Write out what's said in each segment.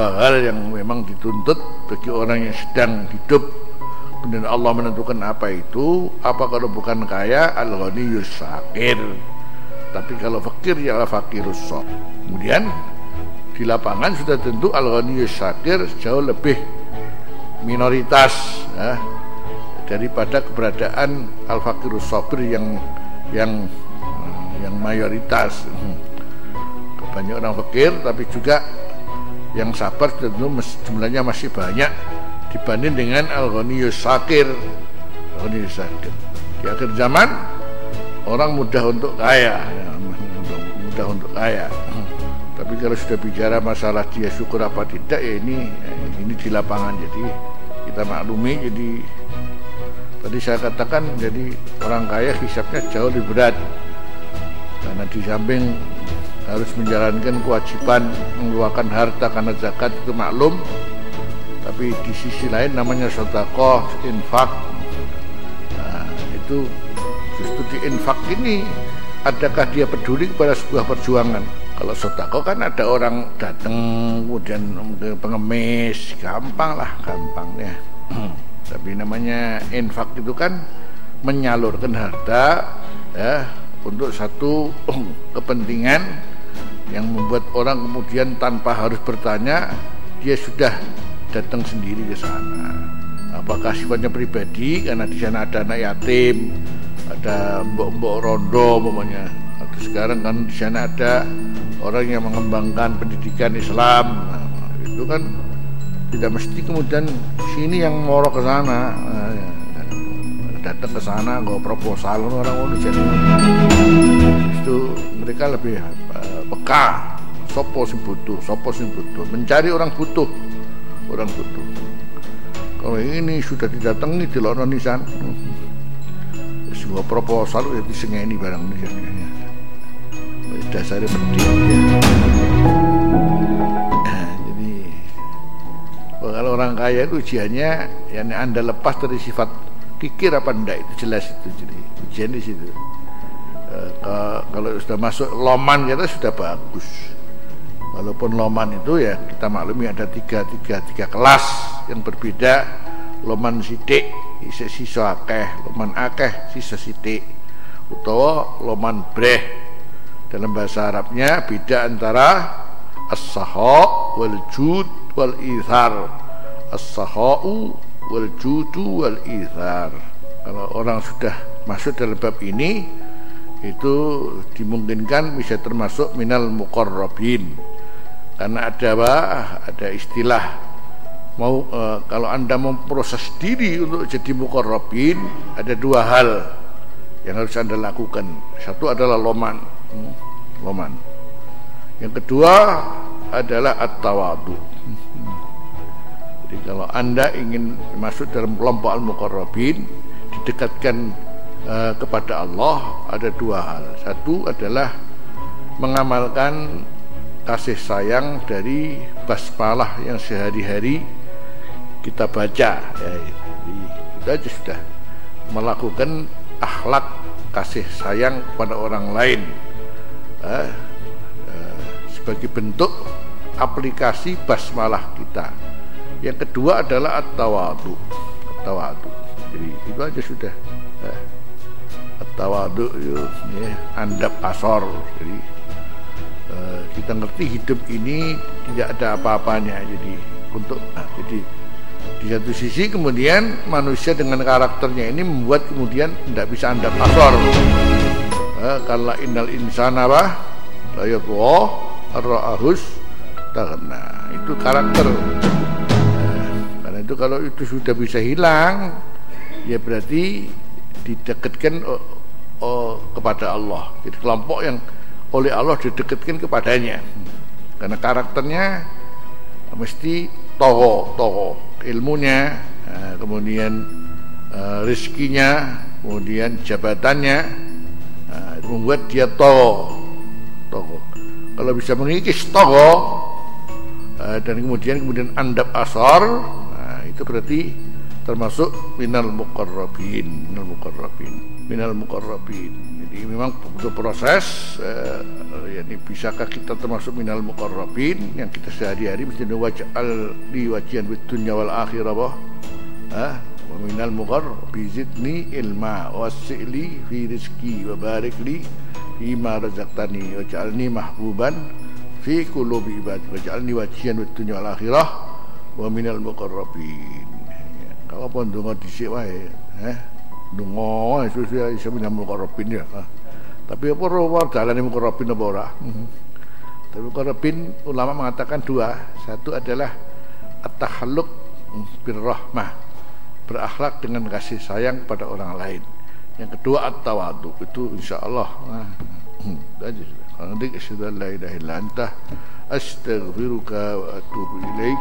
dua hal yang memang dituntut bagi orang yang sedang hidup. Kemudian Allah menentukan apa itu apa kalau bukan kaya al ghaniyus sakir. Tapi kalau fakir ya fakirus sok. Kemudian di lapangan sudah tentu al ghaniyus sakir jauh lebih minoritas ya, daripada keberadaan al fakirus sabir yang yang yang mayoritas. Banyak orang fakir tapi juga yang sabar tentu jumlahnya masih banyak dibanding dengan al-ghaniyus sakir al-ghaniyus sakir di akhir zaman orang mudah untuk kaya. Ya, mudah untuk kaya. Tapi kalau sudah bicara masalah dia syukur apa tidak ya ini ini di lapangan. Jadi kita maklumi jadi tadi saya katakan jadi orang kaya hisapnya jauh lebih berat. Karena di samping harus menjalankan kewajiban mengeluarkan harta karena zakat itu maklum. Tapi di sisi lain namanya sodakoh infak. Nah, itu justru di infak ini adakah dia peduli kepada sebuah perjuangan? Kalau sodakoh kan ada orang datang kemudian pengemis gampang lah gampang ya. Tapi namanya infak itu kan menyalurkan harta ya untuk satu kepentingan yang membuat orang kemudian tanpa harus bertanya dia sudah datang sendiri ke sana. Apakah sifatnya pribadi karena di sana ada anak yatim, ada mbok-mbok rondo umpamanya. Atau sekarang kan di sana ada orang yang mengembangkan pendidikan Islam. Nah, itu kan tidak mesti kemudian sini yang mau ke sana. Nah, ya, datang ke sana nggak proposal orang orang jadi itu mereka lebih uh, peka sopo sing butuh sopo sing butuh? Mencari orang butuh orang butuh. Kalau ini sudah didatangi di luar nisan sebuah proposal ya disengeni barang ini dasarnya penting ya. jadi kalau orang kaya itu ujiannya yang anda lepas dari sifat kikir apa enggak itu jelas itu jadi ujian di situ kalau sudah masuk loman kita sudah bagus. Walaupun loman itu ya kita maklumi ada tiga tiga tiga kelas yang berbeda. Loman sidik sisa sisa akeh. Loman akeh sisa sidik. Utawa loman breh. Dalam bahasa Arabnya beda antara as-saha wal jud wal ithar as-sahau wal judu wal ithar kalau orang sudah masuk dalam bab ini itu dimungkinkan bisa termasuk minal muqarrabin karena ada apa? Ada istilah mau e, kalau anda memproses diri untuk jadi mukorobin ada dua hal yang harus anda lakukan. Satu adalah loman, hmm, loman. Yang kedua adalah at-tawadu. Jadi kalau anda ingin masuk dalam kelompok al-muqarrabin didekatkan uh, kepada Allah ada dua hal. Satu adalah mengamalkan kasih sayang dari basmalah yang sehari-hari kita baca. Ya, itu aja sudah melakukan akhlak kasih sayang pada orang lain. Eh, eh, sebagai bentuk aplikasi basmalah kita. Yang kedua adalah at-tawadu. At-tawadu. Jadi itu aja sudah. Eh, at-tawadu ya, andap asor jadi Eh, kita ngerti hidup ini tidak ada apa-apanya. Jadi untuk nah, jadi di satu sisi kemudian manusia dengan karakternya ini membuat kemudian tidak bisa anda pasor uh, kalau innal insana apa layatwa arra'ahus nah itu karakter. Uh, karena itu kalau itu sudah bisa hilang ya berarti didekatkan oh, oh, kepada Allah. Jadi kelompok yang oleh Allah didekatkan kepadanya. Karena karakternya mesti toho toho ilmunya eh, kemudian eh, rizkinya kemudian jabatannya eh, membuat dia toho toho kalau bisa mengikis toho dan kemudian kemudian andap asar nah, itu berarti termasuk minal muqarrabin minal muqarrabin minal muqarrabin. Jadi memang butuh proses eh, yakni bisakah kita termasuk minal muqarrabin? Yang kita sehari-hari mesti waj'al li wajian bid dunya wal akhirah bah ah wa minal muqarrabi zidni ilma wasi'li fi rizki wa barik li fima razaqtani waj'alni mahbuban fi qulubi ibad waj'alni wajian bid dunya wal akhirah wa minal muqarrabin kalau pun donga dhisik wae eh donga sesuai iso minal muqarrabin ya ah. Tapi apa ora dalane mukarrabin apa ora? Mhm. Tapi mukarrabin ulama mengatakan dua. Satu adalah at-tahalluq birrahmah, berakhlak dengan kasih sayang pada orang lain. Yang kedua at-tawadu, itu insyaallah. Nah, aja. Nanti asyhadu an la ilaha illa anta astaghfiruka wa atubu ilaik.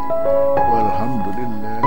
Walhamdulillah.